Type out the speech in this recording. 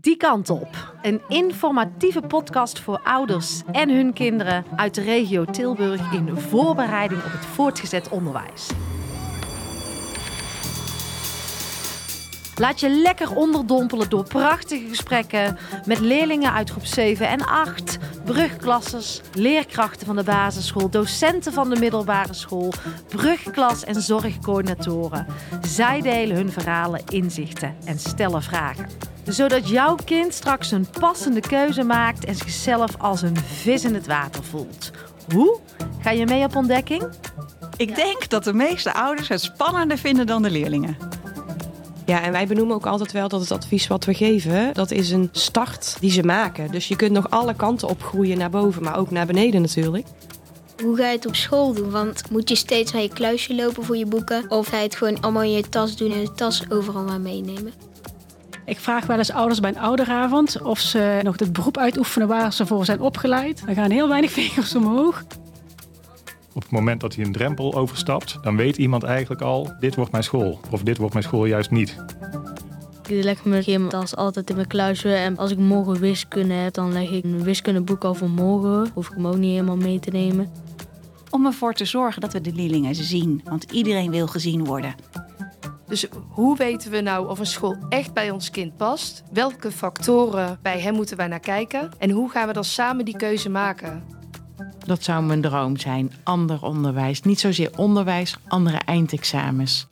Die kant op. Een informatieve podcast voor ouders en hun kinderen uit de regio Tilburg in voorbereiding op het voortgezet onderwijs. Laat je lekker onderdompelen door prachtige gesprekken met leerlingen uit groep 7 en 8, brugklassers, leerkrachten van de basisschool, docenten van de middelbare school, brugklas en zorgcoördinatoren. Zij delen hun verhalen, inzichten en stellen vragen. Zodat jouw kind straks een passende keuze maakt en zichzelf als een vis in het water voelt. Hoe? Ga je mee op ontdekking? Ik denk dat de meeste ouders het spannender vinden dan de leerlingen. Ja, en wij benoemen ook altijd wel dat het advies wat we geven, dat is een start die ze maken. Dus je kunt nog alle kanten opgroeien naar boven, maar ook naar beneden natuurlijk. Hoe ga je het op school doen? Want moet je steeds naar je kluisje lopen voor je boeken? Of ga je het gewoon allemaal in je tas doen en de tas overal maar meenemen? Ik vraag wel eens ouders bij een ouderavond of ze nog het beroep uitoefenen waar ze voor zijn opgeleid. Er gaan heel weinig vingers omhoog. Op het moment dat hij een drempel overstapt, dan weet iemand eigenlijk al: dit wordt mijn school. Of dit wordt mijn school juist niet. Ik leg mijn gymtas altijd in mijn kluisje. En als ik morgen wiskunde heb, dan leg ik een wiskundeboek al voor morgen. Hoef ik hem ook niet helemaal mee te nemen. Om ervoor te zorgen dat we de leerlingen zien. Want iedereen wil gezien worden. Dus hoe weten we nou of een school echt bij ons kind past? Welke factoren bij hem moeten wij naar kijken? En hoe gaan we dan samen die keuze maken? Dat zou mijn droom zijn. Ander onderwijs. Niet zozeer onderwijs, andere eindexamens.